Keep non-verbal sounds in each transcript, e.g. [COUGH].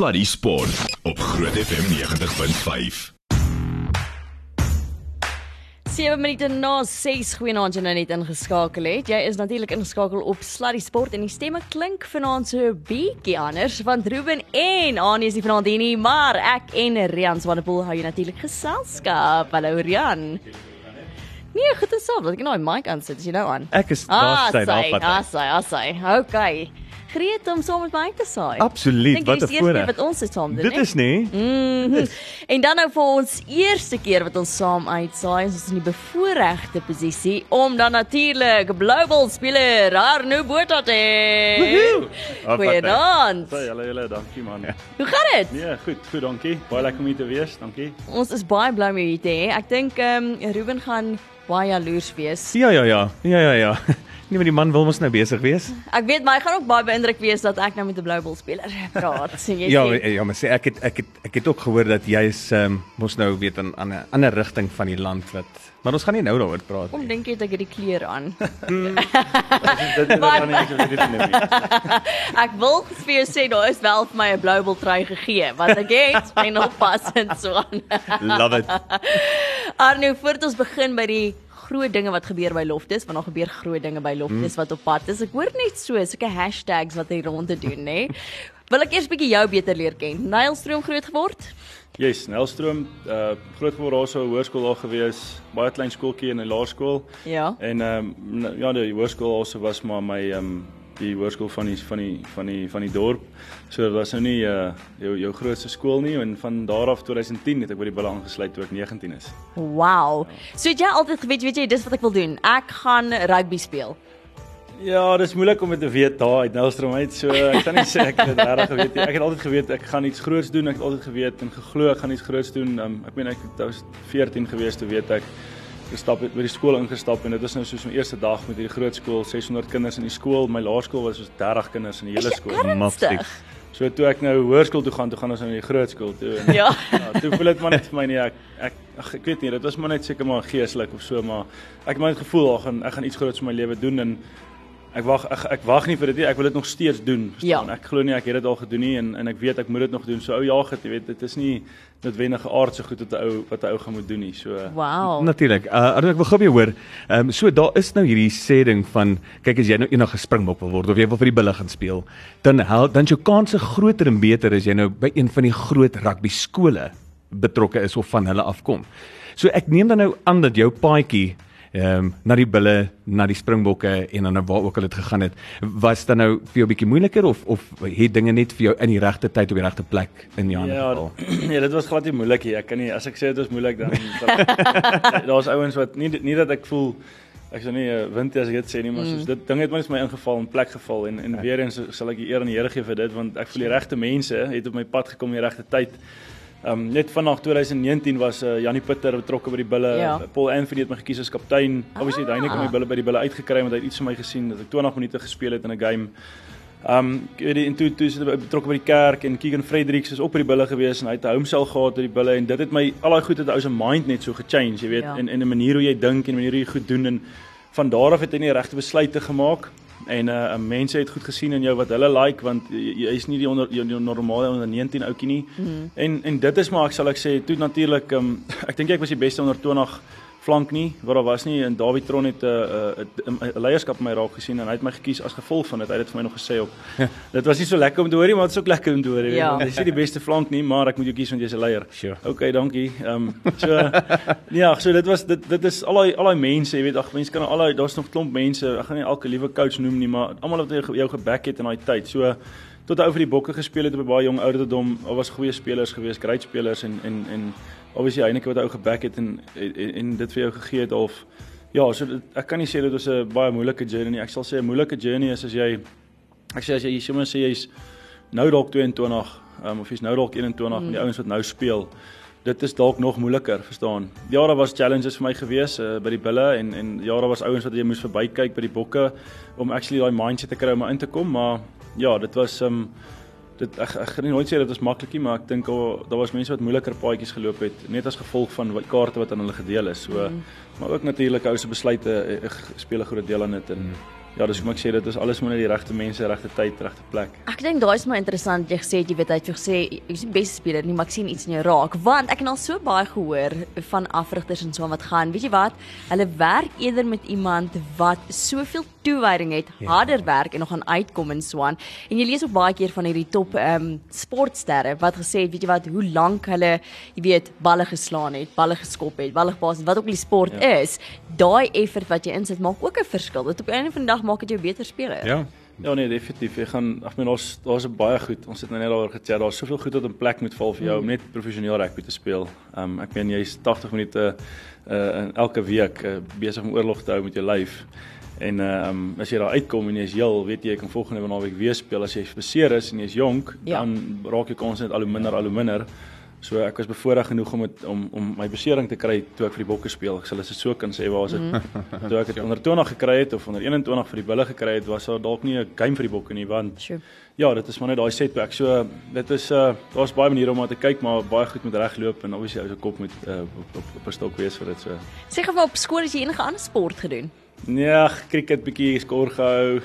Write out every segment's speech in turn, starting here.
Sluddy Sport op Groot FM 90.5. 7 minute na 6 goeienaand jy nou net ingeskakel het. Jy is natuurlik ingeskakel op Sluddy Sport en die stemme klink vanaand so 'n bietjie anders want Ruben en Annie is nie vanaand hier nie, maar ek en Rian Swanepoel hou jy natuurlik geselskap. Hallo Rian. Nee, goed en saam, dat ek nou my mic aan sit, is jy nou aan? Ek is Ah, daar staan af ah, wat. sy, ah, sy. Okay. Gereed om saam met my te saai. Absoluut, wat 'n die eerste keer voorreg. wat ons dit saam doen. Dit hè? is nie. Mhm. En dan nou vir ons eerste keer wat ons saam uitsaai, is ons in die bevoordeelde posisie om dan natuurlik Global speler Arno Botha te hê. Goeienaand. Hey, hallo julle, dankie man. Ja. Hoe gaan dit? Nee, goed, goed, dankie. Baie lekker om hier te wees, dankie. Ons is baie bly om jou hier te hê. Ek dink ehm um, Ruben gaan baie jaloers wees. Ja ja ja. Ja ja ja. Nee, maar die man wil mos nou besig wees. Ek weet maar hy gaan ook baie beïndruk wees dat ek nou met 'n Global speler praat. Sien jy? Ja sê? ja, maar sê ek het ek het ek het ook gehoor dat jy is um, mos nou weet in 'n ander rigting van die land wat maar ons gaan nie nou daaroor praat Kom nie. dink jy het ek hierdie klere aan? [LAUGHS] Dit is dan nie so dit nie. Ek wil vir jou sê daar is wel vir my 'n Global trui gegee wat ek het en oppassend so aan. Love it. [LAUGHS] Arno, voordat ons begin by die groot dinge wat gebeur by Loftus, want daar gebeur groot dinge by Loftus wat op pad is. Ek hoor net so sulke hashtags wat hy rond te doen, nê. Wil ek eers bietjie jou beter leer ken. Nylstroom groot geword? Yes, Nelstroom, uh groot geword daar so 'n hoërskool daar gewees, baie klein skooltjie en 'n laerskool. Ja. En ehm um, ja, die hoërskool also was maar my ehm um, die hoërskool van die van die van die van die dorp. So dit was nou nie uh jou jou grootste skool nie en van daar af 2010 het ek by die Bulle aangesluit toe ek 19 is. Wow. So het jy altyd geweet, weet jy, dis wat ek wil doen. Ek gaan rugby speel. Ja, dis moeilik om dit te weet daar uit Nelstroom uit. So ek kan nie sê ek het regtig geweet nie. Ek het altyd geweet ek gaan iets groots doen. Ek het altyd geweet en geglo ek gaan iets groots doen. Um, ek meen ek was 14 gewees toe weet ek gestap het by die skool ingestap en dit was nou soos my eerste dag met hierdie groot skool, 600 kinders in die skool. My laerskool was soos 30 kinders in die hele skool. Ernstig? So toe ek nou hoërskool toe gaan, toe gaan ons nou in die groot skool toe. En, Ja. [LAUGHS] ja, toe voel dit maar net vir my nie ek ek ag, ek weet nie, dit was maar net seker maar geestelik of so, maar ek het my net gevoel ek gaan ek gaan iets groots in my lewe doen en ek wag ek, ek wag nie vir dit nie, ek wil dit nog steeds doen, verstaan? Ja. Ek glo nie ek het dit al gedoen nie en en ek weet ek moet dit nog doen. So ou jaag dit, jy weet, dit is nie noodwendige aardse goed wat 'n ou wat 'n ou gaan moet doen nie. So Wow. Natuurlik. Uh Arno, ek wil gou weer hoor. Ehm um, so daar is nou hierdie sê ding van kyk as jy nou eendag gespringbok wil word of jy wil vir die bulle gaan speel, dan hel dan jou kanse groter en beter as jy nou by een van die groot rugby skole betrokke is of van hulle afkom. So ek neem dan nou aan dat jou paadjie ehm um, na die bulle, na die springbokke en dan waar ook al dit gegaan het, was dan nou vir jou bietjie moeiliker of of het dinge net vir jou in die regte tyd op die regte plek in die hande Ja, geval? nee, [CLEARS THROAT] dit was glad nie moeilik nie. Ek kan nie as ek sê dit was moeilik dan [LAUGHS] daar's ouens wat nie nie dat ek voel ek sou nie uh, wind as ek dit sê nie, maar soos dit ding het maar net my ingeval en plek geval en en weer eens sal ek die eer aan die Here gee vir dit want ek voel die regte mense het op my pad gekom die regte tyd. Um net vanaf 2019 was uh, Janie Pitter betrokke by die Bulle. Ja. Paul Anthony het my gekies as kaptein. Obviously het Heineken my Bulle by die Bulle uitgekry want hy het iets van my gesien dat ek 20 minute gespeel het in 'n game. Um ek weet die en toe toe is hy betrokke by die kerk en Keegan Fredericks is ook by die bulle gewees en hy het 'n homesel gehad by die bulle en dit het my al daai goed het ou se mind net so gechange, jy weet, Ja. en en 'n manier hoe jy dink en 'n manier hoe jy goed doen en van daar af het hy nie regte besluite gemaak en uh mense het goed gesien in jou wat hulle like want jy, jy is nie die onder jou, jou normale onder 19 ouetjie nie. Mm. En en dit is maar ek sal ek sê toe natuurlik um ek [LAUGHS] dink ek was die beste onder 20 flank nie wat daar was nie en David Tron het 'n uh, 'n uh, uh, leierskap in my raak gesien en hy het my gekies as gevolg van dit. Hy het dit vir my nog gesê op. [LAUGHS] dit was nie so lekker om te hoor nie, maar dit is ook lekker om te hoor. Ja. Jy is nie die beste flank nie, maar ek moet jou kies want jy's 'n leier. Sure. Okay, dankie. Ehm um, so [LAUGHS] ja, so dit was dit dit is al daai al daai mense, jy weet, ag mense kan al daai daar's nog klomp mense. Ek gaan nie elke liewe coach noem nie, maar almal wat jou, jou geback het in daai tyd. So tot hy oor die bokke gespeel het op 'n baie jong ouderdom. Daar was goeie spelers gewees, great spelers en en en obviously Heineke wat ou geback het en, en en dit vir jou gegee het of ja, so dit, ek kan nie sê dit was 'n baie moeilike journey nie. Ek sal sê 'n moeilike journey is as jy ek sê as jy sommer sê jy's nou dalk 22 um, of jy's nou dalk 21 mm. met die ouens wat nou speel. Dit is dalk nog moeiliker, verstaan. Ja, daar was challenges vir my gewees uh, by die bulle en en ja, daar was ouens wat jy moes verbykyk by die bokke om actually daai mindset te kry om in te kom, maar ja, dit was um dit ek ek gaan nie nooit sê dit was maklik nie, maar ek dink al daar was mense wat moeiliker paadjies geloop het net as gevolg van wat kaarte wat aan hulle gedeel is. So mm. maar ook natuurlik ou se besluite eh, eh, speel 'n groot deel aan dit en mm. ja, dis hoe ek sê dit is alles maar net die regte mense, regte tyd, regte plek. Ek dink daai is maar interessant jy gesê jy weet hy het vir gesê jy's die beste speler nie, maar ek sien iets in jou raak want ek het al so baie gehoor van afrigters en so wat gaan. Weet jy wat? Hulle werk eerder met iemand wat soveel toewyding het, ja. harder werk en nog gaan uitkom en so aan. En jy lees ook baie keer van hierdie top ehm um, sportsterre wat gesê het, weet jy wat, hoe lank hulle, jy weet, balle geslaan het, balle geskop het, balle gepas het, wat ook al die sport ja. is, daai effort wat jy insit maak ook 'n verskil. Dit op 'n einde van die dag maak dit jou beter speler. Ja. Ja nee, definitief. Ek gaan ek meen daar's daar's baie goed. Ons het nou net daaroor gechat. Daar's soveel goed wat in plek moet val vir jou om net professioneel rugby te speel. Um ek meen jy's 80 minute uh in elke week uh, besig om oorlog te hou met jou lyf. En uh um as jy daar uitkom en jy's heel, weet jy, jy kan volgende naweek weer speel as jy beseer is en jy's jonk, Ja. dan raak jou kans net al hoe minder al hoe minder. So ek was bevoorreg genoeg om het, om om my besering te kry toe ek vir die bokke speel. Ek sal dit so kan sê waar as dit mm. toe ek dit onder 20 gekry het of onder 21 vir die bulle gekry het, was daar dalk nie 'n game vir die bokke nie want Sure. ja, dit is maar net daai setback. So dit is uh daar's baie maniere om maar te kyk, maar baie goed moet regloop en obviously ou se kop moet uh, op, op, op 'n stok wees vir dit so. Sê gou op skool as jy enige ander sport gedoen. Nee, cricket bietjie skor gehou.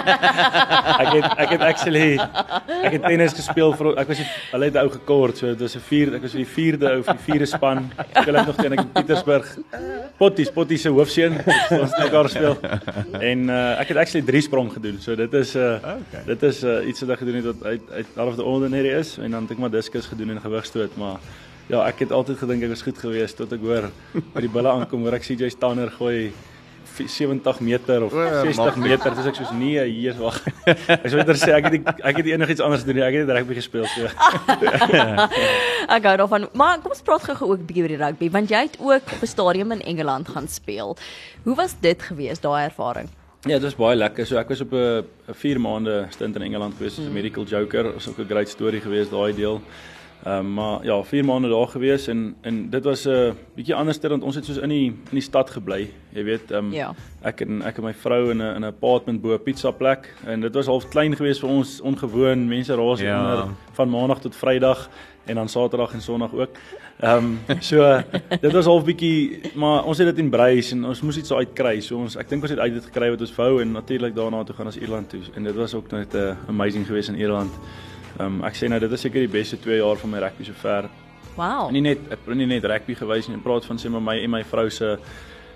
[LAUGHS] ek het ek het actually ek het tennis gespeel vir ek was die, hulle het ou gekort, so dit was 'n vierde, ek was die vierde ou vir die vierde span. Speel ek nog teen ek in Pietersburg. Potties, Potties se hoofseun. Ons het mekaar speel. En uh, ek het actually drie sprong gedoen. So dit is 'n uh, Okay. dit is uh, iets wat ek gedoen het wat uit uit of the ordinary is en dan het ek maar diskus gedoen en gewigstoot, maar ja, ek het altyd gedink ek was goed geweest tot ek hoor by die bulle aankom, hoor ek CJ Stanner gooi 70 meter of O, ja, 60 mag nie. meter. Dis ek soos nee, hier wag. [LAUGHS] Ek sou net sê ek het nie, ek het enigiets anders gedoen nie. Ek het net rugby gespeel so. [LAUGHS] Ek gou daarvan. Maar kom ons praat gou-gou ook 'n bietjie oor die rugby want jy het ook op 'n stadium in Engeland gaan speel. Hoe was dit geweest daai ervaring? Ja, dit was baie lekker. So ek was op 'n 'n 4 maande stint in Engeland gewees as 'n medical joker. Was ook 'n great storie geweest daai deel. Ehm um, maar ja, 4 maande daar gewees en en dit was 'n uh, bietjie anders ter want ons het soos in die in die stad gebly. Jy weet, ehm um, Ja. ek en ek en my vrou in 'n in 'n apartment bo 'n pizza plek en dit was half klein geweest vir ons, ongewoon. Mense raas Ja. onder van maandag tot Vrydag en dan Saterdag en Sondag ook. Ehm um, [LAUGHS] so dit was half bietjie maar ons het dit embrace en ons moes iets uitkry. So ons ek dink ons het uit dit gekry wat ons wou en natuurlik daarna toe gaan ons Ierland toe en dit was ook net 'n uh, amazing geweest in Ierland. Ehm um, ek sê nou dit is seker die beste 2 jaar van my rugby sover. Wow. En nie net ek praat nie net rugby gewys nie, ek praat van sê maar my en my vrou se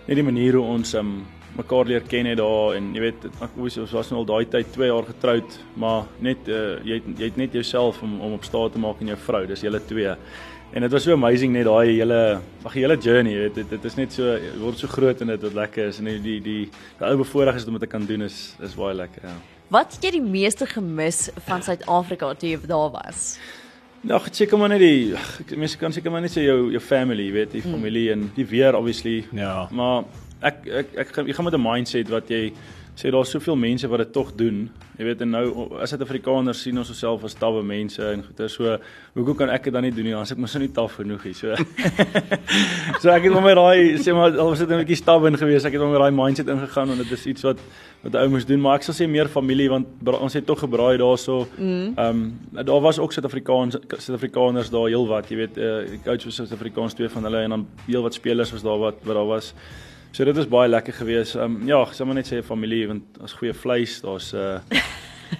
net die manier hoe ons um, mekaar leer ken het daar en jy weet ek was ons was nou al daai tyd 2 jaar getroud, maar net uh, jy het, jy het net jouself om om op staat te maak en jou vrou, dis julle twee. En dit was so amazing net daai hele ag hele journey, jy weet dit, dit is net so word so groot en dit wat lekker is en die die die, die ou bevoorreg is om dit te kan doen is is baie lekker, ja. Wat het jy die meeste gemis van Suid-Afrika toe jy daar was? Ja, ek seker maar net die mense kan seker maar net sê jou jou family, jy weet, die familie en die weer obviously. Ja. Maar ek ek ek gaan jy gaan met 'n mindset wat jy sê daar's soveel mense wat dit tog doen. Jy weet en nou as Suid-Afrikaners sien ons osself as tawwe mense en goeie so hoekom kan ek dit dan nie doen nie? As ek mos nou nie taaf genoeg is. So [LAUGHS] So ek het met my daai sê maar al was dit 'n bietjie stubborn geweest. Ek het met my daai mindset ingegaan en dit is iets wat wat ou moes doen, maar ek sal sê meer familie want bra, ons het tog gebraai daarso. Ehm um, daar was ook Suid-Afrikaans Suid-Afrikaners daar heelwat, jy weet, uh, die coach was Suid-Afrikaans twee van hulle en dan heelwat spelers was daar wat wat daar was. So dit was baie lekker geweest. Ehm um, ja, ek sal maar net sê familie want daar's goeie vleis, daar's uh [LAUGHS]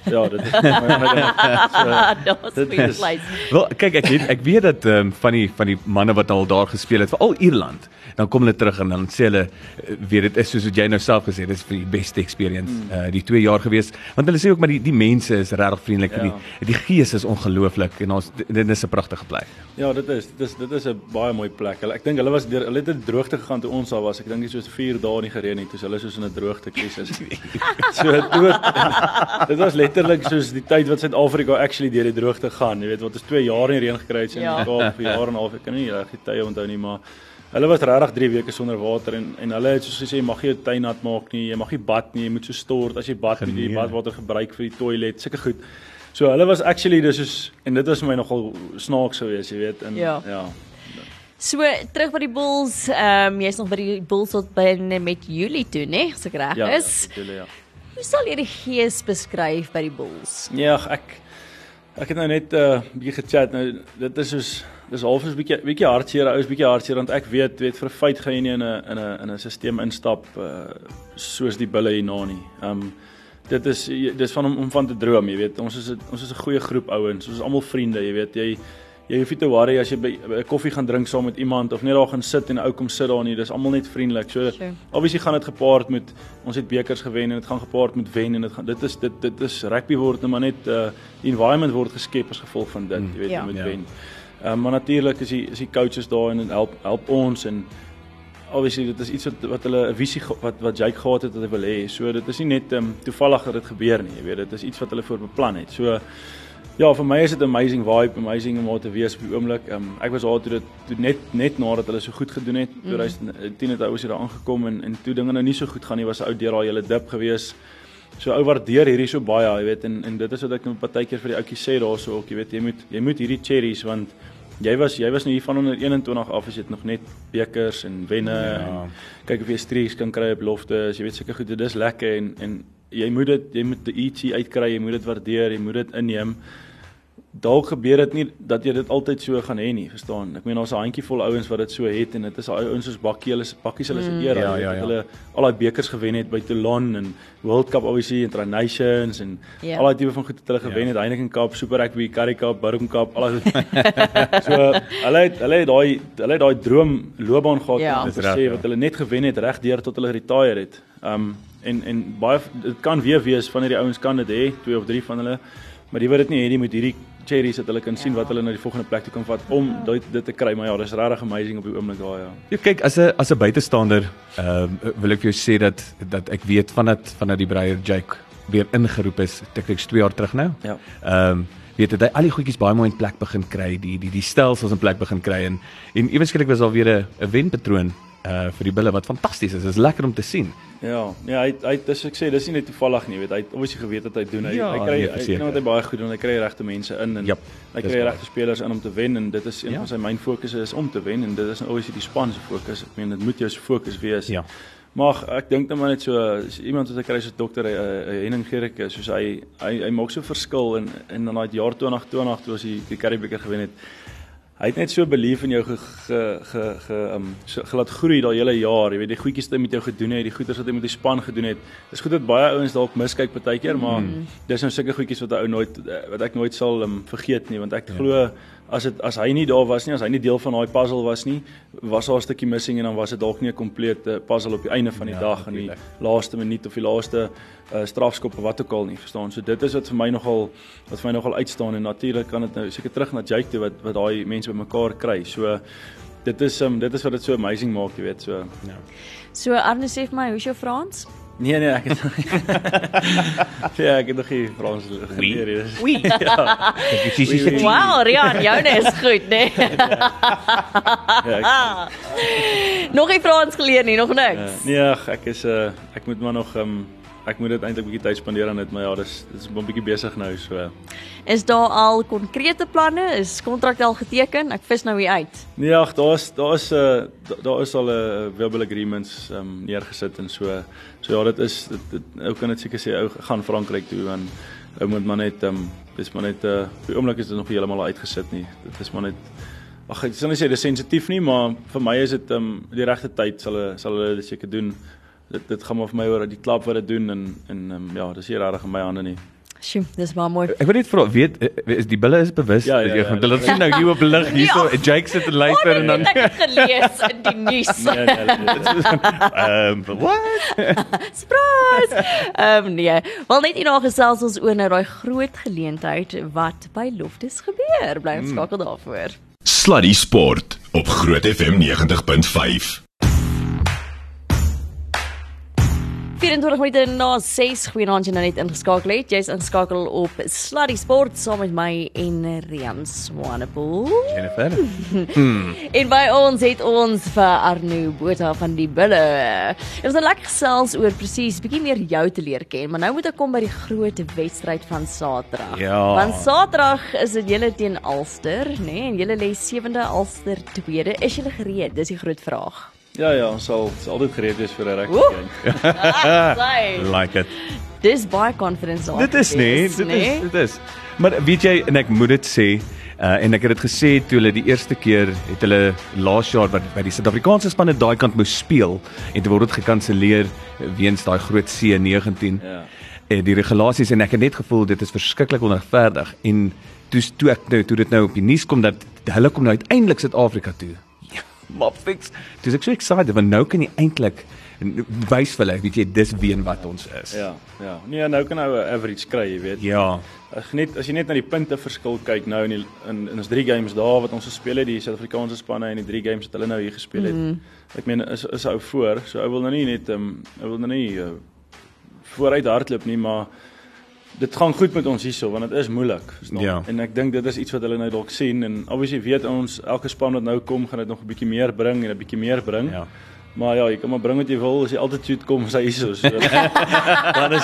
ja, dit is [LAUGHS] [LAUGHS] Dit dit baie is- lekker. Wel, kyk ek weet ek weet dat ehm um, van die van die manne wat al daar gespeel het, veral Ierland, dan kom hulle terug en dan sê hulle eh, weet dit is soos wat jy nou self gesê het, dit is vir die beste experience Hmm. uh die 2 jaar gewees. Want hulle sê ook maar die die mense is regtig vriendelik en Ja. die die gees is ongelooflik en ons dit is 'n pragtige plek. Ja, dit is dit is dit is 'n baie mooi plek. Hulle ek dink hulle was deur hulle het in droogte gegaan toe ons daar was. Ek dink dit soos 4 dae nie gereën het, toe hulle soos in 'n droogte krisis. [LAUGHS] so dit dit was letterlik soos die tyd wat Suid-Afrika actually deur die droogte gaan. Jy weet, wat ons 2 jaar nie reën gekry het sien Ja. ja. Kaap vir jaar en 'n half. Ek kan nie reg die tye onthou nie, maar hulle was regtig 3 weke sonder water en en hulle het soos gesê jy mag nie jou tuin nat maak nie, jy mag nie bad nie, jy moet so stort as jy bad met die Genee. badwater gebruik vir die toilet, sulke goed. So hulle was actually dis soos en dit was vir my nogal snaaks geweest, jy weet, en Ja. ja. So terug by die Bulls, ehm um, jy's nog by die Bulls tot binne met Julie toe, né? As ek reg Ja, is. ja, ja. Hoe sal jy die gees beskryf by die Bulls? Ja, ek ek het nou net 'n uh, bietjie gechat nou dit is soos dis half 'n bietjie bietjie hartseer, ou is bietjie hartseer want ek weet, weet vir feit gaan jy nie in 'n in 'n in 'n stelsel instap uh soos die bulle hierna nie. Um dit is dis van om om van te droom, jy weet. Ons is ons is 'n goeie groep ouens. Ons is almal vriende, jy weet. Jy jy hoef nie te worry as jy by 'n koffie gaan drink saam met iemand of net daar gaan sit en 'n ou kom sit daar nie. Dis almal net vriendelik. So Sure. obviously gaan dit gepaard met ons het bekers gewen en dit gaan gepaard met wen en dit gaan dit is dit dit is rugby word net maar net uh die environment word geskep as gevolg van dit, jy weet, Ja. jy moet Ja. wen. Ehm um, maar natuurlik is die is die coaches daar en help help ons en obviously dit is iets wat wat hulle 'n visie wat wat Jake gehad het wat hy wil hê. So dit is nie net ehm um, toevallig dat dit gebeur nie, jy weet, dit is iets wat hulle voor beplan het. So ja, vir my is dit 'n amazing vibe, amazing om daar te wees op die oomblik. Um, ek was daar toe dit toe net net nadat hulle so goed gedoen het. 2010 het ouers hier aangekom en en toe dinge nou nie so goed gaan nie, was ou deur daai hele dip gewees. So ou waardeer hierdie so baie, jy weet, en en dit is wat ek net partykeer vir die ouetjies sê daarso ook, jy weet, jy moet jy moet hierdie cherries want jy was jy was nie hier van onder 21 af as jy het nog net bekers en wenne ja. en kyk of jy streaks kan kry op lofte, as jy weet sulke goed, dis lekker en en jy moet dit jy moet die ietsie uitkry, jy moet dit waardeer, jy moet dit inneem. Dalk gebeur dit nie dat jy dit altyd so gaan hê nie, verstaan? Ek meen daar's 'n handjievol ouens wat dit so het en dit is daai ouens soos Bakkie, hulle se bakkies hulle se Ja, jy weet, ja, dat ja. hulle al daai bekers gewen het by Toulon en World Cup obviously en Tri Nations en Ja. al daai tipe van goed het hulle gewen het, Heineken Cup, Super Rugby, Currie Cup, Barron Cup, al daai [LAUGHS] so hulle het hulle het daai hulle het daai droom loopbaan gehad Ja. om te reg, sê ja. wat hulle net gewen het regdeur tot hulle retire het. Um en en baie dit kan weer wees van hierdie ouens kan dit hê, twee of drie van hulle, maar die wat dit nie het, die moet hierdie cherries dat hulle kan sien wat hulle na die volgende plek toe kan vat om dit dit te kry, maar ja, dis regtig amazing op die oomblik daar ja. Ja, kyk as 'n as 'n buitestander, ehm uh, wil ek vir jou sê dat dat ek weet vandat vandat die Breyer Jake weer ingeroep is, ek dink 2 jaar terug nou. Ja. Ehm um, weet dit hy al die goedjies baie mooi in plek begin kry, die die die stelsels in plek begin kry en en ewe skielik was daar weer 'n 'n wenpatroon uh vir die bulle wat fantasties is. Dit is lekker om te sien. Ja, ja, hy hy dis ek sê dis nie net toevallig nie, weet hy het obviously geweet wat hy doen. Hy Ja, hy kry nee, hy doen wat hy baie goed doen. Hy kry regte mense in en Jap, hy kry regte spelers in om te wen en dit is een Ja. van sy myn fokusse is om te wen en dit is nou obviously die span se fokus. Ek meen dit moet jou se fokus wees. Ja. Maar ek dink net maar net so iemand wat ek kry so dokter uh, Henning Gericke soos hy hy hy maak so verskil en en dan daai jaar 2020 toe as hy die Karibeker gewen het. Hy het net so belief in jou ge ge ge, ge um so gelaat groei daai hele jaar, jy weet die goedjies wat hy met jou gedoen het, die goeders wat hy met die span gedoen het. Dis goed dat baie ouens dalk miskyk partykeer, maar mm. dis nou sulke goedjies wat 'n ou nooit eh, wat ek nooit sal um, vergeet nie, want ek ja. glo as dit as hy nie daar was nie, as hy nie deel van daai puzzle was nie, was daar 'n stukkie missing en dan was dit dalk nie 'n komplete puzzle op die einde van die Ja, ja, dag en die laaste minuut of die laaste uh, strafskop of wat ook al nie, verstaan. So dit is wat vir my nogal wat vir my nogal uitstaan en natuurlik kan dit nou seker terug na Jake toe wat wat daai mense bymekaar kry. So dit is um, dit is wat dit so amazing maak, jy weet, so. So Arne sê vir my, hoe's jou Frans? Nee nee, ek het [LAUGHS] Ja, ek het nog nie Frans geleer nie. Dis- [LAUGHS] Oei. Ja. Dis is oei. Wow, Rian, joune is goed, né? [LAUGHS] ja ek, nog nie Frans geleer nie, nog niks. nee, ag, ek is uh ek moet maar nog um ek moet dit eintlik 'n bietjie tyd spandeer aan dit, maar ja, dis dis 'n bietjie besig nou, so. Is daar al konkrete planne? Is kontrak al geteken? Ek vis nou hier uit. Nee, ag, daar's daar's 'n uh, da- daar is al 'n uh, verbal agreements um neergesit en so. So ja, dit is dit, dit ou kan dit seker sê ou gaan Frankryk toe en ou moet maar net um dis maar net uh op die oomblik is dit nog heeltemal uitgesit nie. Dit is maar net ag ek sal nie sê dis sensitief nie, maar vir my is dit um die regte tyd sal hulle sal hulle dit seker doen. Dit dit gaan maar vir my oor die klub wat dit doen en en um, ja, dis nie regtig in my hande nie. Sjoe, dis baie mooi. Ek wil net vra, weet eh, is die bulle is bewus Ja, ja, dat jy ja, gaan ja. hulle sien nou hier op lig hierso, Ja. Jake sit en luister en dan Oh, ek gelees in die nuus. [LAUGHS] Nee, nee, nee, is- ehm what? [LAUGHS] Surprise. Ehm um, nee. Wel net hierna gesels ons oor nou daai groot geleentheid wat by Loftus gebeur. Bly ons skakel daarvoor. Sluddy Sport op Groot FM 90.5. 24 minute na 6 goeienaand jy nou net ingeskakel het. Jy's ingeskakel op Sluddy Sport saam met my en Rian Swanepoel. Jennifer. [LAUGHS] En by ons het ons vir Arno Botha van die Bulle. Dit was 'n lekker gesels oor presies bietjie meer jou te leer ken, maar nou moet ek kom by die groot wedstryd van Saterdag. Ja. Want Saterdag is dit julle teen Ulster, nê? Nee? En julle lê 7de Ulster 2de. Is julle gereed? Dis die groot vraag. Ja ja, ons sal sal altyd gereed wees vir 'n Woe! game. [LAUGHS] Ah. [LAUGHS] Like it. Dis baie confidence daar. Dit is nee, dit nê? is dit is. Maar weet jy en ek moet dit sê uh, en ek het dit gesê toe hulle die eerste keer het hulle laas jaar by, by die Suid-Afrikaanse span het daai kant moes speel en toe word dit gekanselleer weens daai groot C19. Ja. Eh, die regulasies en ek het net gevoel dit is verskriklik onregverdig en toe toe ek nou toe dit nou op die nuus kom dat hulle kom nou uiteindelik Suid-Afrika toe. Maar fix. Dis ek so excited want nou kan jy eintlik wys vir hulle, weet jy, dis wie en wat ons is. Ja, ja. Nee, nou kan nou 'n average kry, jy weet. Ja. As jy net as jy net na die punte verskil kyk nou in die, in in ons 3 games daar wat ons gespeel het, die Suid-Afrikaanse spanne en die 3 games wat hulle nou hier gespeel het. Mm. Ek meen is is ou voor, so ou wil nou nie net ehm um, ou wil nou nie uh, vooruit hardloop nie, maar dit gaan goed met ons hierso want dit is moeilik, verstaan? Ja. En ek dink dit is iets wat hulle nou dalk sien en obviously weet ons elke span wat nou kom gaan dit nog 'n bietjie meer bring en 'n bietjie meer bring. Ja. Maar ja, jy kan maar bring wat jy wil as altyd shoot kom as hy hierso. So, [LAUGHS] dan is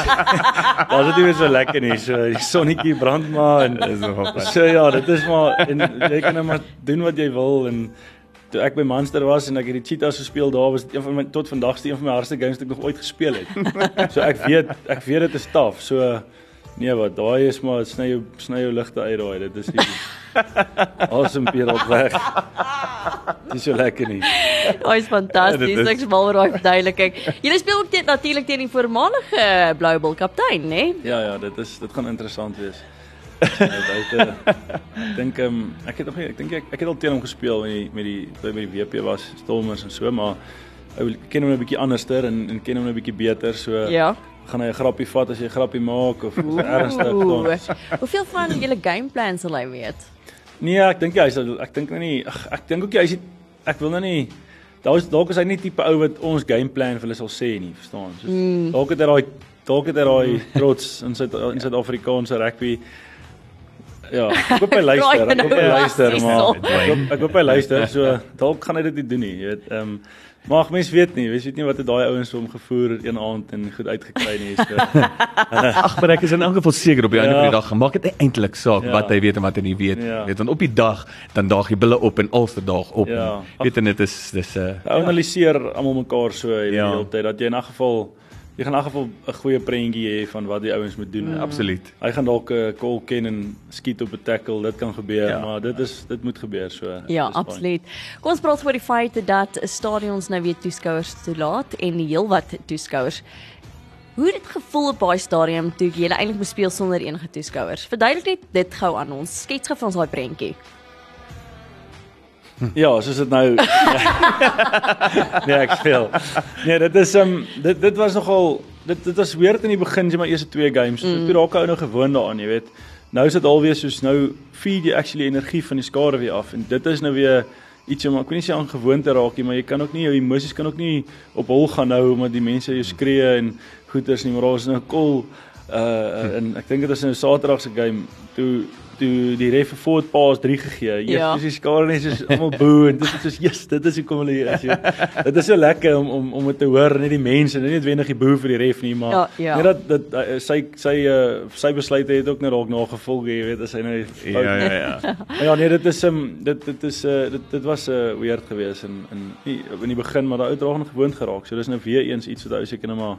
dan is dit meer so lekker nie. So die sonnetjie brand maar en Dis nogal fyn. so ja, dit is maar en jy kan nou maar doen wat jy wil en toe ek by Munster was en ek het die Cheetahs gespeel, daar was dit een van my tot vandag se een van my hardste games wat ek nog ooit gespeel het. [LAUGHS] So ek weet ek weet dit is taaf. So nee, wat daai is maar sny jou sny jou ligte uit daai. Dit is die [LAUGHS] Awesome Pierre weg. Dis so lekker nie. Daai is fantasties. Is- Ek smal oor daai verduideliking. Julle speel ook teen natuurlik teen die voormalige Blue Bull kaptein, né? Ja ja, dit is dit gaan interessant wees. [LAUGHS] Ek dink um, ek het nog nie ek dink ek, ek het al teen hom gespeel met die met die by die WP was, Stormers en so, maar ek ken hom 'n bietjie anderster en en ken hom 'n bietjie beter, so Ja. Gaan hy 'n grappie vat as jy 'n grappie maak of ernstig dan. Hoeveel van julle game plans sal hy weet? Nee, ek dink hy sal ek dink nou nie ag, ek dink ook hy is ek wil nou nie Daar is dalk is hy nie tipe ou wat ons gameplan vir hulle sal sê nie, verstaan? Soos mm. dalk het hy daai dalk het hy daai trots in Suid in Suid-Afrikaanse rugby. Ja, ek hoop hy luister, ek hoop hy luister, maar ek hoop ek hoop hy luister. So dalk gaan hy dit nie doen nie, jy weet. Ehm um, maar mens weet nie, mens weet nie wat het daai ouens hom gevoer een aand en goed uitgekry nie. So [LAUGHS] Ag, maar ek is in elk geval seker op die einde Ja. van die dag gemaak dit eintlik saak Ja. wat hy weet en wat hy nie weet. Ja. Weet want op die dag dan daag jy bulle op en alste daag op. Ja. Weet en dit is dis 'n uh, Ou analiseer almal mekaar so die Ja. hele tyd dat jy in 'n geval jy gaan in 'n geval 'n goeie prentjie hê van wat die ouens moet doen. mm. absoluut. Hy gaan dalk 'n call ken en skiet op 'n tackle, dit kan gebeur, Ja. maar dit is dit moet gebeur so. Ja, absoluut. Kom ons praat oor die feit dat stadions nou weer toeskouers toelaat en heelwat toeskouers. Hoe het dit gevoel op daai stadium toe jy eintlik moes speel sonder enige toeskouers? Verduidelik net dit gou aan ons. Skets gou vir ons daai prentjie. Ja, soos dit nou [LAUGHS] Nee, ek speel. Nee, dit is um dit dit was nogal dit dit was weird in die begin, jy maar eerste twee games. Mm. Toe raak ou nou gewoond daaraan, jy weet. Nou is dit alweer soos nou feed jy actually energie van die skare weer af en dit is nou weer iets om ek wil nie sê aan gewoonte raak nie, maar jy kan ook nie jou emosies kan ook nie op hol gaan nou omdat die mense jou skree en goeters nie, maar daar is nou kol uh en ek dink dit is nou Saterdag se game toe toe die ref 'n forward pass 3 gegee. Jy Ja. ja. dis skare net soos almal boe en dit is soos yes, dit is hoekom hulle hier is. jy weet. Dit is so lekker om om om dit te hoor, net die mense, nie noodwendig die boe vir die ref nie, maar Ja, ja. net dat dat uh, sy sy uh, sy besluite het ook net dalk nagevolg, jy weet, as hy nou fout Ja ja ja. [LAUGHS] Maar ja, nee, dit is um, dit dit is uh, dit dit was 'n uh, weird geweest in in in die begin, maar daai ou draag nog gewoond geraak. So dis nou weer eens iets wat ou seker nou maar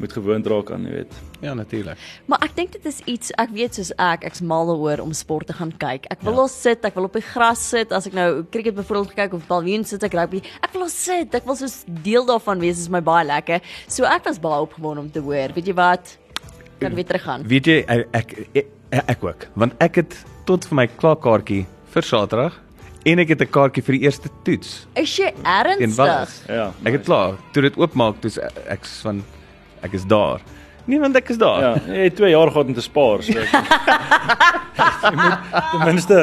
moet gewoond raak aan, jy weet. Ja natuurlik. Maar ek dink dit is iets ek weet soos ek ek's mal daaroor om sport te gaan kyk. Ek wil Ja. los sit, ek wil op die gras sit as ek nou cricket byvoorbeeld kyk of balween sit ek rugby. Ek wil los sit, ek wil soos deel daarvan wees, is my baie lekker. So ek was baie opgewonde om te hoor. Weet jy wat? Kan weer teruggaan. Weet jy ek ek, ek ek ook, want ek het tot vir my klaarkaartjie vir Saterdag en ek het 'n kaartjie vir die eerste toets Is jy ernstig? Ja. Ek het klaar. Toe dit oopmaak, toe ek's van ek is daar. Nee, want ek is daar. Ja, jy het 2 jaar gehad om te spaar, so. ek- [LAUGHS] Jy moet ten minste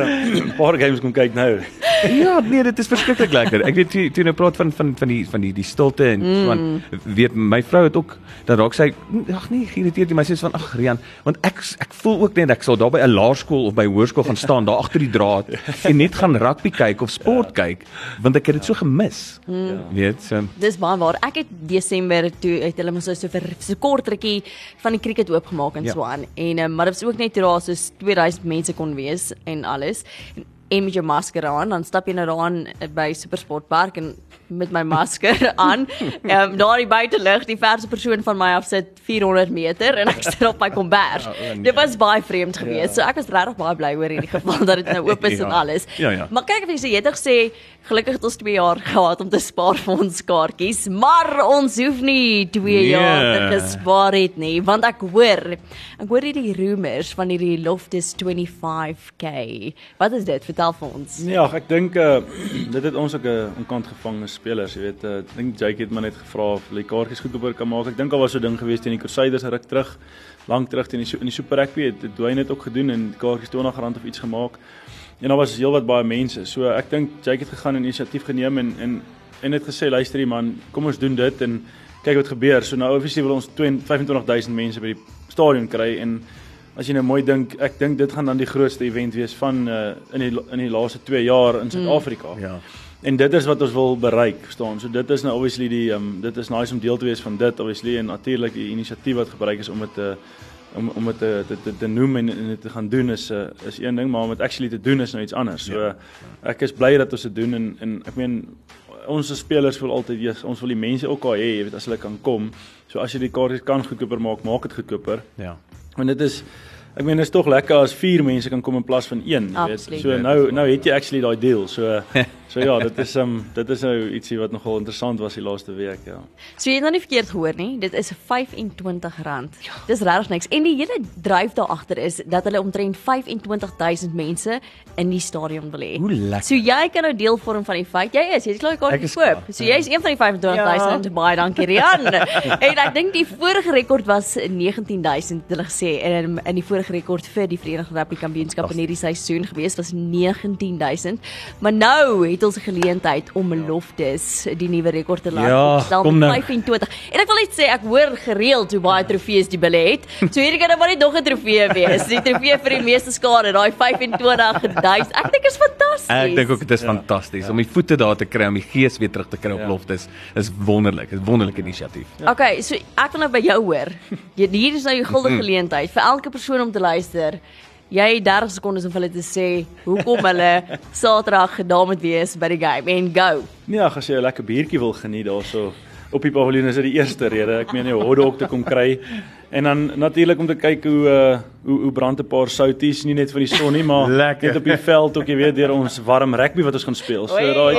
'n paar games kom kyk nou. Ja, nee, dit is verskriklik lekker. Ek weet toe toe nou praat van van van die van die die stilte en mm. van weet my vrou het ook dan raak sy ag nee, geïrriteerd nie, maar sy sê van ag Rian, want ek ek voel ook net ek sal daar by 'n laerskool of by hoërskool gaan staan daar agter die draad en net gaan rugby kyk of sport ja. kyk want ek het dit so gemis. Mm. Weet so Dis baie waar. Ek het Desember toe het hulle mos so vir so kort rukkie van die cricket oopgemaak en Ja. so aan. En um, maar dit was ook net daar soos 2000 mense kon wees en alles. En, en met jou masker aan, dan stap jy nou daaraan by Supersport Park en met my masker [LAUGHS] aan. [LAUGHS] Ehm um, daar die buitelug, die verse persoon van my af sit 400 meter en ek [LAUGHS] sit op my kombers. Ja, oh, nee. Dit was baie vreemd geweest. So ek was regtig baie bly oor hierdie geval dat dit nou oop is Ja. en alles. Ja, ja. Maar kyk of jy sê jy het nog sê gelukkig het ons 2 jaar gehad om te spaar vir ons kaartjies, maar ons hoef nie 2 Nee. jaar te gespaar het nie, want ek hoor ek hoor hierdie rumors van hierdie Loftus 25k. Wat is dit? Vertel vir ons. Ja, ek dink uh, dit het ons ook 'n uh, onkant gevangene spelers, jy weet, uh, ek dink Jake het maar net gevra of hulle kaartjies goedkoper kan maak. Ek dink al was so ding gewees teen die Crusaders ruk terug, lank terug teen die in die Super Rugby het het Dwayne dit ook gedoen en kaartjies R20 of iets gemaak. En daar was heelwat baie mense. So ek dink Jake het gegaan en inisiatief geneem en en en het gesê luister hier man, kom ons doen dit en kyk wat gebeur. So nou obviously wil ons 20 25000 mense by die stadion kry en as jy nou mooi dink, ek dink dit gaan dan die grootste event wees van uh, in die in die laaste 2 jaar in Suid-Afrika. Ja. En dit is wat ons wil bereik, verstaan. So dit is nou obviously die um, dit is nice om deel te wees van dit obviously en natuurlik die inisiatief wat gebruik is om dit te om om dit te, te, te, te noem en, en dit te gaan doen is 'n uh, is een ding, maar om dit actually te doen is nou iets anders. So Ja. ek is bly dat ons dit doen en en ek meen ons as spelers wil altyd yes, ons wil die mense ook al hê, jy weet as hulle kan kom. So as jy die kaartjies kan goedkoper maak, maak dit goedkoper. Ja. Want dit is ek meen is tog lekker as 4 mense kan kom in plaas van 1, jy weet. Absoluut. So Ja, nou nou het jy actually daai deal. So [LAUGHS] so ja, dit is um dit is nou ietsie wat nogal interessant was die laaste week, ja. So jy het nou nie verkeerd gehoor nie. Dit is R25. Ja. Dis regtig niks. En die hele dryf daar agter is dat hulle omtrent 25000 mense in die stadion wil hê. Hoe lekker. So jy kan nou deel vorm van die feit jy is, jy het klaar kaart is gekoop. klaar. So jy is een van die 25000. Ja. Baie dankie Rian. [LAUGHS] en ek dink die vorige rekord was 19000 het hulle gesê en in die vorige rekord vir die Verenigde Rugby Kampioenskap in hierdie seisoen gewees was 19000. Maar nou ons 'n geleentheid om Loftus die nuwe rekord te laat Ja, opstel met nou. 25. En ek wil net sê ek hoor gereeld hoe baie trofees die bulle het. [LAUGHS] So hierdie kan nou maar net nog 'n trofee wees. Die trofee vir die meeste skade, daai 25000. Ek dink is fantasties. Ek dink ook dit is fantasties om die voete daar te kry om die gees weer terug te kry op Ja. Loftus. Is wonderlik. Is 'n wonderlike inisiatief. Okay, so ek wil nou by jou hoor. [LAUGHS] Hier is nou die guldige [LAUGHS] geleentheid vir elke persoon om te luister. Jy het 30 sekondes om vir hulle te sê hoekom hulle [LAUGHS] Saterdag gedaan moet wees by die game en go. Nee, ag, as jy 'n lekker biertjie wil geniet daarso op die paviljoen is dit die eerste rede. Ek meen jy hotdog te kom kry. En dan natuurlik om te kyk hoe uh hoe hoe brand 'n paar souties nie net van die son nie, maar Lekker. net op die veld ook jy weet deur ons warm rugby wat ons gaan speel. So daai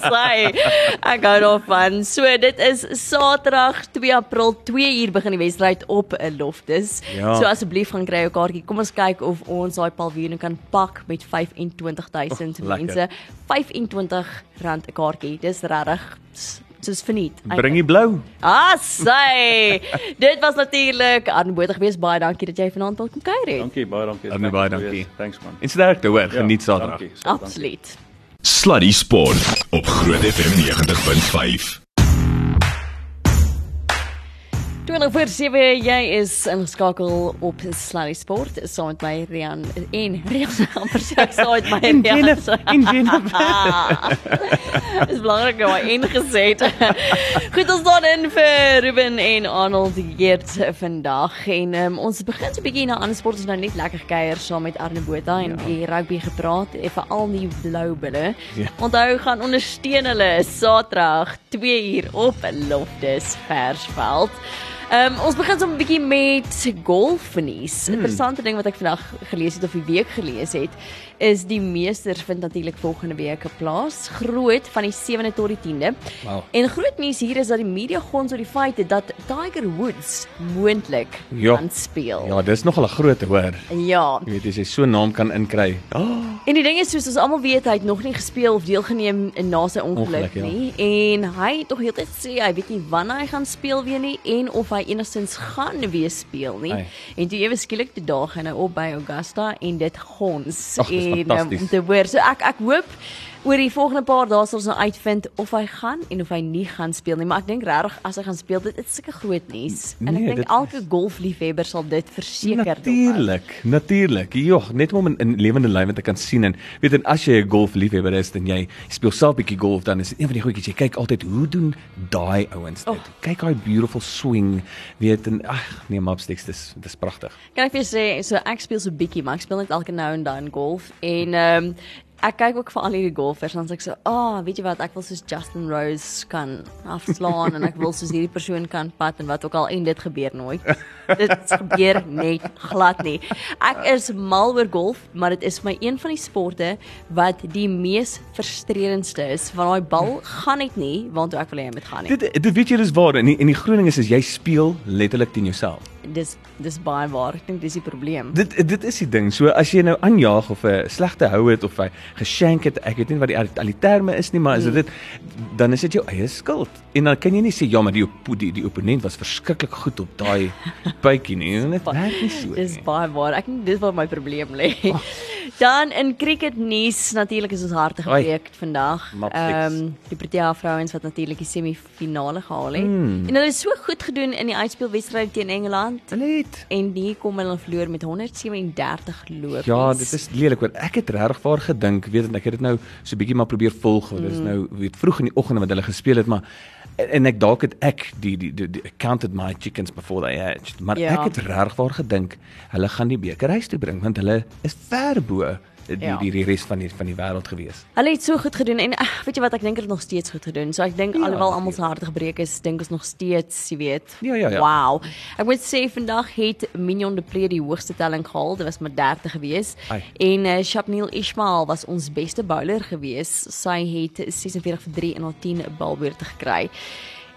Sy. [LAUGHS] Ek gou daarvan. So dit is Saterdag 2 April 2 uur begin die wedstryd op 'n Loftus. Ja. So asseblief gaan kry jou kaartjie. Kom ons kyk of ons daai paviljoen kan pak met 25000 Oh, mense. R25 'n kaartjie. Dis regtig soos verniet. Bring die blou. Ah, sy. [LAUGHS] dit was natuurlik aanbodig gewees. Baie dankie dat jy vanaand wil kom kuier het. Dankie, baie dankie. Arne, baie dankie. Thanks man. En sterkte hoor. Geniet Ja, Saterdag. dankie, dankie. Absoluut. Sluddy Sport op Groot FM 90.5. 20 voor 7 jy is ingeskakel op Sluddy Sport saam met my Rian en Rian amper sê ek saam met my En Rian. Jennifer, en Jennifer. [LAUGHS] Dis belangrik om ingesê het. Goed ons staan in vir Ruben en Arnold Geert vandag en um, ons begin so 'n bietjie na ander sport ons nou net lekker kuier saam met Arne Botha en Ja. die rugby gepraat en veral die blou bulle. Ja. Onthou gaan ondersteun hulle Saterdag 2 uur op Loftus Versveld. Ehm um, ons begin so 'n bietjie met golfnuus. Hmm. Interessante ding wat ek vandag gelees het of die week gelees het, is die meesters vind natuurlik volgende week plaas. Groot van die 7de tot die 10de. Wow. En groot nuus hier is dat die media gons oor die feit dat Tiger Woods moontlik Ja. gaan speel. Ja, dis nogal 'n groot hoor. ja. Jy weet as jy so 'n naam kan inkry. Oh, [GASPS] En die ding is soos ons almal weet, hy het nog nie gespeel of deelgeneem na sy ongeluk, Ongeluk, ja. nie. En hy het tog heeltyd sê hy weet nie wanneer hy gaan speel weer nie en of hy enigstens gaan weer speel nie. Ai. En toe ewe skielik die dag hy nou op by Augusta en dit gons Ag, dis en um, om te hoor. So ek ek hoop oor die volgende paar dae sal ons nou uitvind of hy gaan en of hy nie gaan speel nie, maar ek dink regtig as hy gaan speel, dit is sulke groot nuus. En ek Nee, dink dit elke golfliefhebber sal dit verseker Natuurlik, natuurlik. Jogg, net om in, in lewende lywe te kan sien en weet en as jy 'n golfliefhebber is en jy speel self bietjie golf dan is dit een van die goedjies jy kyk altyd hoe doen daai ouens dit. Oh. Kyk daai beautiful swing, weet en ag nee, mapsticks, dis dis pragtig. Kan ek vir jou sê, so ek speel so bietjie, maar ek speel net elke nou en dan golf en ehm um, ek kyk ook vir al hierdie golfers dan sê ek so, "Ag, oh, weet jy wat, ek wil soos Justin Rose kan afslaan en ek wil soos hierdie persoon kan pat en wat ook al en dit gebeur nooit. dit gebeur net glad nie. Ek is mal oor golf, maar dit is my een van die sporte wat die mees frustrerendste is. Want daai bal gaan net nie waantoe ek wil hê hy moet gaan nie. Dit dit weet jy dis waar en die, en die groen ding is is jy speel letterlik teen jouself. Dis dis baie waar. Ek dink dis die probleem. Dit dit is die ding. So as jy nou aanjaag of 'n slegte hou het of 'n geskenk het, ek weet nie wat die al die terme is nie, maar as dit dan is dit jou eie skuld. En dan kan jy nie sê ja, maar die op- die, die opponent was verskriklik goed op daai [LAUGHS] bytjie nie. Dit werk nie so Dis nie. baie waar. Ek dink dis waar my probleem lê. Dan in cricket nuus, natuurlik is ons harte gebreek vandag. Ehm die Protea vrouens wat natuurlik die semifinale gehaal het. Hmm. En hulle het so goed gedoen in die uitspelwedstryd teen Engeland het en hier kom hulle verloor met 137 lopies. Ja, dit is lelik hoor. Ek het regtig waar gedink, weet ek het dit nou so bietjie maar probeer volg want dit is nou weet vroeg in die oggend wat hulle gespeel het, maar en ek dalk het ek die die, die, die counted my chickens before they hatched, maar Ja. ek het regtig waar gedink hulle gaan die beker huis toe bring want hulle is ver bo die Ja. die, die res van die van die wêreld gewees. Hulle het so goed gedoen en ag, weet jy wat ek dink hulle het nog steeds goed gedoen. So ek dink Ja, alhoewel almal se harte gebreek is, dink ons nog steeds, jy weet. Ja, ja, ja. Wow. Ek moet sê vandag het Mignon de Pre die hoogste telling gehaal. Dit was maar 30 gewees. Ai. En uh, Shabneel Ismail was ons beste bowler gewees. Sy het 46 vir 3 en haar 10 balbeurte gekry.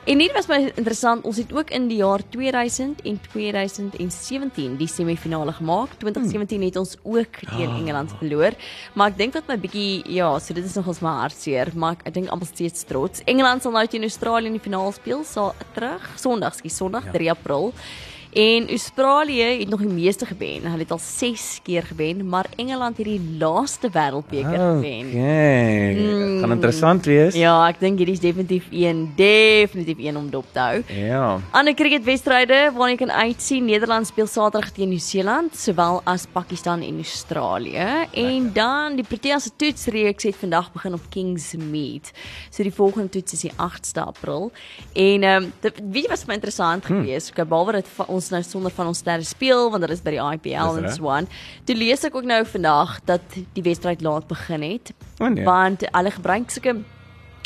En hier was my interessant, ons het ook in die jaar 2000 en 2017 die semifinale gemaak. 2017 het ons ook teen Ah. Engeland verloor, maar ek dink wat my bietjie ja, so dit is nogals my hartseer, maar ek dink almal steeds trots. Engeland sal nou teen Australië in die finaal speel, sal terug Sondag, skie Sondag Ja. 3 April. En Australië het nog die meeste gewen. Hulle het al 6 keer gewen, maar Engeland het die laaste wêreldbeker gewen. Okay. Mm. Gaan interessant wees. Ja, ek dink hierdie is definitief een, definitief een om dop te hou. Ja. Ander cricketwedstryde waarna jy kan uitsien, Nederland speel Saterdag teen Nieu-Seeland, sowel as Pakistan en Australië. En dan die Protea se toetsreeks het vandag begin op Kingsmead. So die volgende toets is die 8ste April. En ehm um, weet jy wat vir my interessant Hmm. gewees? Ek behalwe dat va- ons nou sonder van ons sterre speel want hulle is by die IPL en so aan. Toe lees ek ook nou vandag dat die wedstryd laat begin het. O, nee. Want hulle gebruik sulke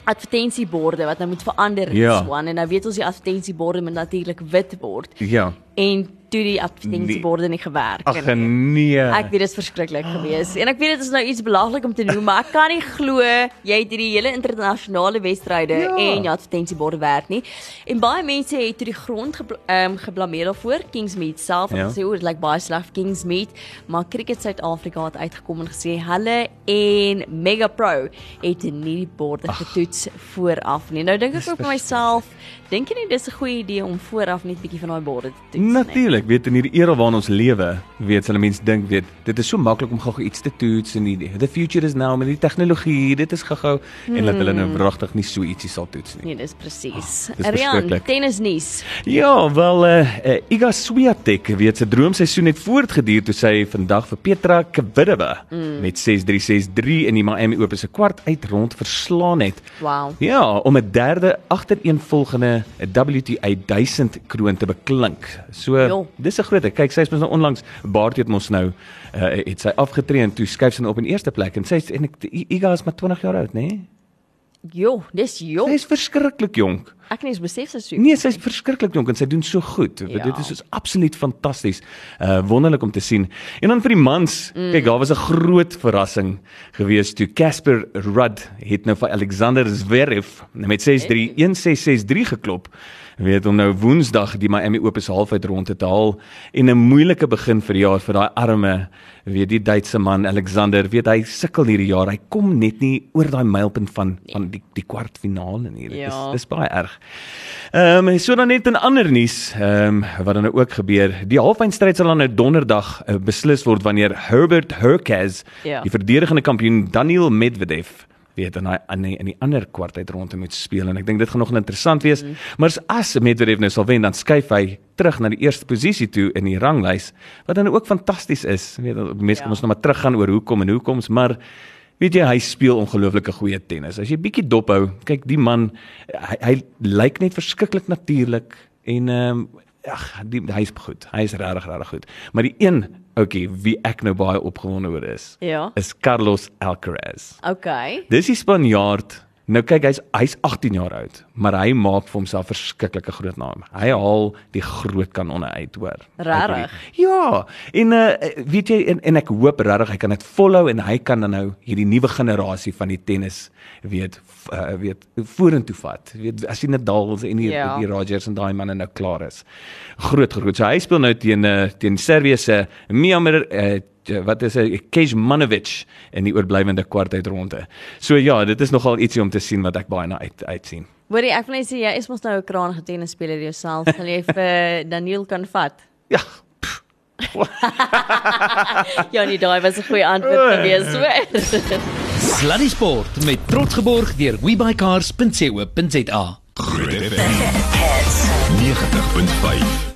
advertensieborde wat nou moet verander Ja. en so aan en nou weet ons die advertensieborde moet natuurlik wit word Ja. en toe die advertensieborde nie gewerk Ag nie. nee. Ek weet dit is verskriklik geweest en ek weet dit is nou iets belaglik om te noem maar ek kan nie glo jy het hierdie hele internasionale wedstryde Ja. en jou advertensieborde werk nie en baie mense het toe die grond gebl um, geblameer daarvoor Kingsmead self Ja. en sê o dit lyk baie sleg Kingsmead maar Cricket Suid-Afrika het uitgekom en gesê hulle en Mega Pro het nie die borde getoets vooraf nie nou dink ek ook vir myself dink jy nie dis 'n goeie idee om vooraf net bietjie van daai borde te toets nie Natuurlik, weet in hierdie era waarin ons lewe, weet hulle mense dink weet, dit is so maklik om gou-gou iets te toets en die the future is now met die tegnologie, dit is gou-gou en dat hulle nou wragtig nie so ietsie sal toets nie. Nee, dis presies. dis Rian, verskriklik. tennisnuus. Ja, wel eh uh, Iga Swiatek weet sy droomseisoen het voortgeduur toe sy vandag vir Petra Kvitova mm. met 6-3 6-3 in die Miami Open se kwart uit rond verslaan het. Wow. Ja, om 'n derde agtereenvolgende WTA 1000 kroon te beklink. So Jo. Dis 'n groot. ding. Kyk, sy is mos nou onlangs Baart het mos nou uh, het sy afgetree en toe skuif sy nou op in eerste plek en sy is en ek Iga is maar 20 jaar oud, nê? Nee? Jo, dis jo. Sy is verskriklik jonk. Ek nie eens besef sy so. Nee, sy is verskriklik jonk en sy doen so goed. Ja. Dit is soos absoluut fantasties. Uh wonderlik om te sien. En dan vir die mans, mm. kyk, daar was 'n groot verrassing gewees toe Casper Rudd het nou vir Alexander Zverev met 6-3 1-6-6-3 geklop. Weet hom nou Woensdag die Miami Open se halfeindronde te haal en 'n moeilike begin vir die jaar vir daai arme weet die Duitse man Alexander, weet hy sukkel hierdie jaar. Hy kom net nie oor daai mylpunt van van die die kwartfinale nie. Dit Ja. is dis baie erg. Ehm um, so dan net in ander nuus, ehm um, wat dan nou ook gebeur. Die halfeindstryd sal dan nou donderdag uh, beslis word wanneer Herbert Hurkacz, Ja. die verdedigende kampioen Daniel Medvedev weet in hy in die, in die ander kwart uit rondte moet speel en ek dink dit gaan nog interessant wees. Mm. Maar as, Medvedev nou sal wen, dan skuif hy terug na die eerste posisie toe in die ranglys, wat dan ook fantasties is. Weet mense Ja. kan ons nou maar teruggaan oor hoekom en hoekoms, maar Weet jy, hy speel ongelooflike goeie tennis. As jy bietjie dophou, kyk die man, hy, hy lyk net verskriklik natuurlik en ehm um, ag, hy is goed. Hy is regtig regtig goed. Maar die een ouetjie wie ek nou baie opgewonde oor is, Ja. is Carlos Alcaraz. Okay. Dis die Spanjaard. Nou kyk, hy's hy's 18 jaar oud, maar hy maak vir homself verskriklike groot naam. Hy haal die groot kanonne uit, hoor. Regtig? Ja, en uh, weet jy en, en ek hoop regtig hy kan dit volhou en hy kan dan nou hierdie nuwe generasie van die tennis weet uh, weet vorentoe vat. Weet as die Nadals en die, Ja. die Rogers en daai manne nou klaar is. Groot groot. So hy speel nou teen uh, teen Servië se Miomir uh, wat is hy Kejmanovic in die oorblywende kwart uitronde. So ja, dit is nogal ietsie om te sien wat ek baie na uit uitsien. Hoorie, ek wil net sê jy is mos nou 'n kraan tennisspeler jouself. [LAUGHS] Sal jy vir Daniel kan vat? Ja. [LAUGHS] Ja, nee, daai was 'n goeie antwoord gewees, hoor. [LAUGHS] Sluddy Sport met trots geborg deur webycars.co.za. Groot FM 90.5.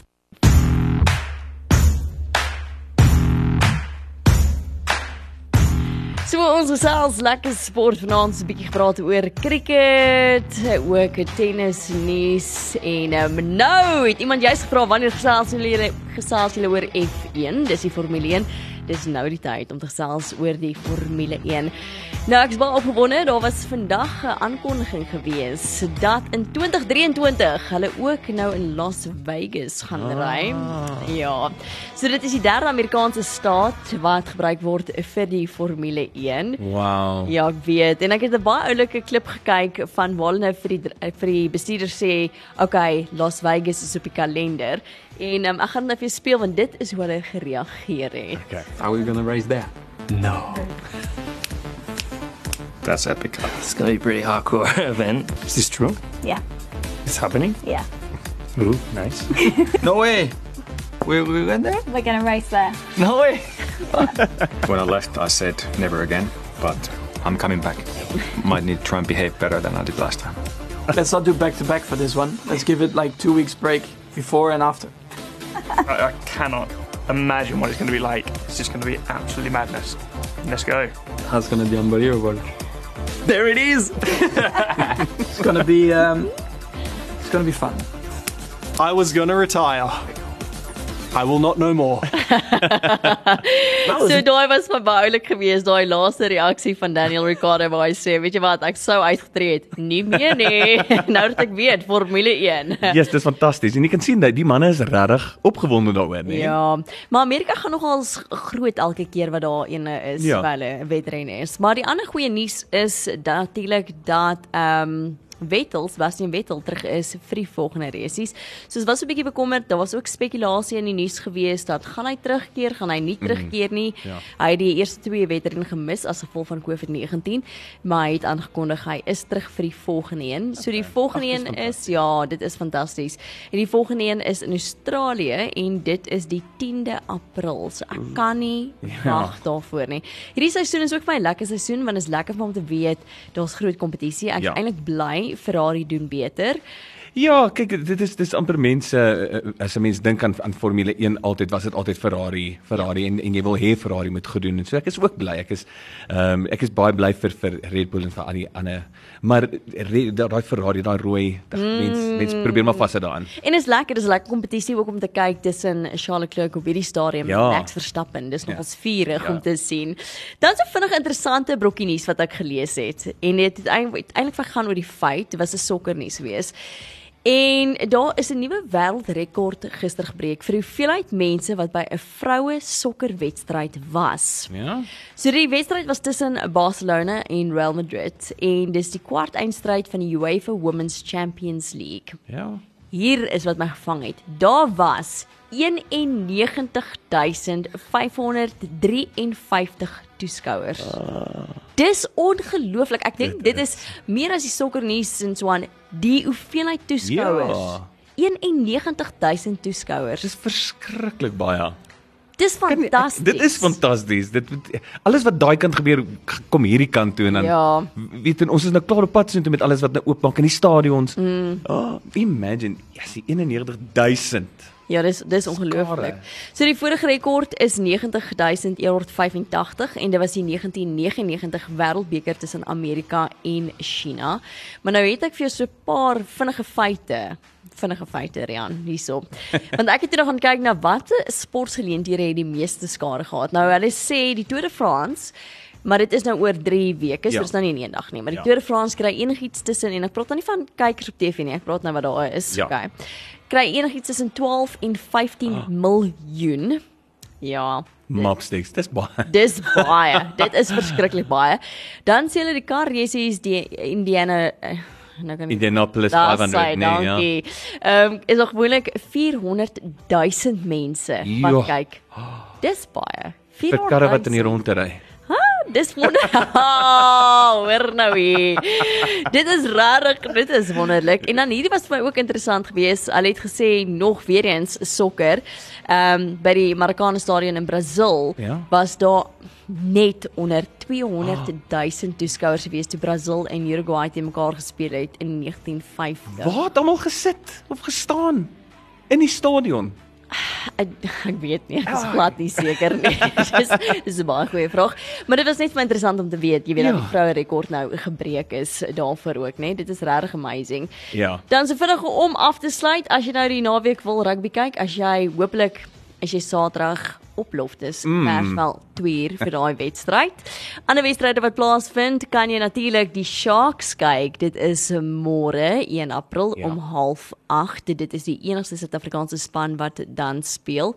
So ons gesels lekker sport vanaand so 'n bietjie gepraat oor cricket, ook tennis nuus en um, nou het iemand juist gevra wanneer gesels julle gesels julle oor F1, dis die Formule 1. Dis nou die tyd om te gesels oor die Formule 1. Nou ek is baie opgewonde, daar was vandag 'n aankondiging gewees dat in 2023 hulle ook nou in Las Vegas gaan ry. Ja. So dit is die derde Amerikaanse staat wat gebruik word vir die Formule 1. Wow. Ja, ek weet. En ek het 'n baie oulike klip gekyk van waar hulle nou vir die vir die bestuurder sê, "Oké, Las Vegas is op die kalender." En um, ek gaan dit nou vir jou speel want dit is hoe hulle gereageer het. Okay. Are we gonna race there? No. That's epic. It's gonna be a pretty hardcore [LAUGHS] event. Is this true? Yeah, It's happening? yeah. Ooh, nice. [LAUGHS] No way. We we went there? We're gonna race there. No way. [LAUGHS] when I left, I said never again, but I'm coming back. Might need to try and behave better than I did last time. Let's not do back to back for this one. Let's give it like two weeks break before and after. I, I cannot imagine what it's going to be like. It's just going to be absolutely madness. Let's go. That's gonna be unbelievable. There it is. [LAUGHS] it's gonna be um, it's gonna be fun. I was going to retire. I will not know more. [LAUGHS] So daai was my baie oulik geweest, daai laaste reaksie van Daniel Ricciardo waar hy sê, "Weet jy wat, ek sou uitgetree het." Nie meer nie. [LAUGHS] nou dat ek weet Formule 1. Ja, [LAUGHS] yes, dis fantasties. En jy kan sien dat die manne is regtig opgewonde daaroor, nee. Ja, maar Amerika gaan nogal groot elke keer wat daar een is Ja. ja. wel 'n wedren is. Maar die ander goeie nuus is natuurlik dat ehm um, Vettel, Sebastian Vettel terug is vir die volgende resies. So ons was 'n bietjie bekommerd, daar was ook spekulasie in die nuus gewees dat gaan hy terugkeer, gaan hy nie terugkeer nie. Ja. Hy het die eerste twee wedrenne gemis as gevolg van COVID-19, maar hy het aangekondig hy is terug vir die volgende een. So die volgende Ag, dis een is ja, dit is fantasties. En die volgende een is in Australië en dit is die 10de April. So ek kan nie Ja. wag daarvoor nie. Hierdie seisoen is ook vir my lekker seisoen want dit is lekker om te weet daar's groot kompetisie. Ek is Ja. eintlik bly Ferrari doen beter. Ja, kyk, dit is dis amper mense uh, as 'n mens dink aan aan Formule 1 altyd was dit altyd Ferrari, Ferrari en en jy wil hê Ferrari moet gedoen en so ek is ook bly. Ek is ehm um, ek is baie bly vir vir Red Bull en vir al die ander. Maar daai Ferrari, daai rooi, dag, mens mens probeer maar vas daarin. En is lekker, dis 'n lekker kompetisie ook om te kyk tussen Charles Leclerc op hierdie stadium Ja. en Max Verstappen. Dis Ja. nogals vurig Ja. om te sien. Dan so vinnig interessante brokkie nuus wat ek gelees het. En dit het eintlik gegaan oor die feit, dit was 'n sokkernuus wees. En daar is 'n nuwe wêreldrekord gister gebreek vir hoeveelheid mense wat by 'n vroue sokkerwedstryd was. Ja. So die wedstryd was tussen Barcelona en Real Madrid en dis die kwart eindstryd van die UEFA Women's Champions League. Ja. Hier is wat my gevang het. Daar was 91553 toeskouers. Dis ongelooflik. Ek dink dit is meer as die sokkernuus en so aan die hoeveelheid toeskouers. Ja. 91000 toeskouers. Dis verskriklik baie. Dis fantasties. Dit is fantasties. Dit alles wat daai kant gebeur kom hierdie kant toe en dan Ja. weet en ons is nou klaar op pad so toe met alles wat nou oopmaak in die stadions. Mm. Oh, imagine, ja, yes, 91000. Ja, dis dis ongelooflik. So die vorige rekord is 90185 en dit was die 1999 Wêreldbeker tussen Amerika en China. Maar nou het ek vir jou so 'n paar vinnige feite vinnige feite Rian hierso. [LAUGHS] Want ek het toe nog gaan kyk na watter sportgeleenthede het die meeste skare gehad. Nou hulle sê die Tour de France Maar dit is nou oor 3 weke, so Ja. dit is nou nie in een dag nie, maar die Ja. Tour de France kry enigiets tussen en ek praat nou nie van kykers op TV nie, ek praat nou wat daar is, Ja. okay. Kry enigiets tussen 12 en 15 Ah. miljoen. Ja, Mopsticks, dis baie. Dis [LAUGHS] baie. Dit is verskriklik baie. Dan sê hulle die kar races die Indiana eh, nou kan Indianapolis Daar 500 sê, nee, ja. dankie. Ehm is nog gewoonlik 400 000 mense wat Jo. kyk. [GASPS] Dis baie. Vir karre wat in die 400 000. rondte ry. Dis wonder. [LAUGHS] Oh, hoor nou hier. Dit is rarig, dit is wonderlik. En dan hierdie was vir my ook interessant geweest. Hulle het gesê nog weer eens sokker. Ehm um, by die Maracana Stadion in Brasil Ja. was daar net onder 200 000 toeskouers gewees toe Brasil en Uruguay te mekaar gespeel het in 1950. Waar het almal gesit of gestaan in die stadion? [SIGHS] Ek, [LAUGHS] ek weet nie, ek is glad nie seker nie. [LAUGHS] [LAUGHS] dis dis 'n baie goeie vraag, maar dit was net vir interessant om te weet, jy weet Ja. dat die vroue rekord nou gebreek is daarvoor ook, né? Dit is regtig amazing. Ja. Dan so vinnig om af te sluit, as jy nou die naweek wil rugby kyk, as jy hopelik as jy Saterdag op loftes Mm. Persvel 2 uur vir daai wedstryd. Ander wedstryde wat plaasvind, kan jy natuurlik die Sharks kyk. Dit is môre 1 April Ja. om 08:30. Dit is die enigste Suid-Afrikaanse span wat dan speel.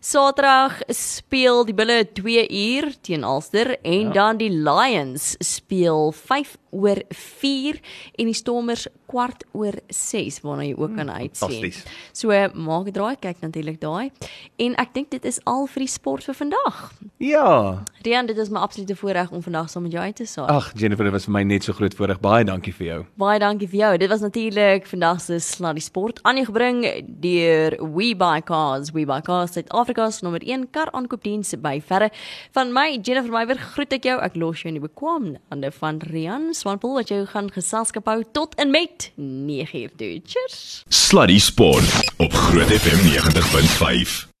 Saterdag speel die Bulle 2 uur teen Ulster en Ja. dan die Lions speel 5 oor 4 en die Stormers kwart oor 6 waarna jy ook kan uitsien. So maak 'n draai, kyk natuurlik daai. En ek dink dit is al vir die sport vir vandag. Ja. Rian, dit is my absolute voorreg om vandag saam met jou uit te saai. Ag Jennifer, dit was vir my net so groot voorreg. Baie dankie vir jou. Baie dankie vir jou. Dit was natuurlik vandag se Sluddy Sport aan jou gebring deur We Buy Cars. We Buy Cars Suid-Afrika se nommer 1 kar aankoopdiens by verre. Van my Jennifer Meywer groet ek jou. Ek los jou in die bekwame hande van Rian Swanepoel wat jou gaan geselskap hou tot en met 9uur toe. Cheers. Sluddy Sport op Groot FM 90.5.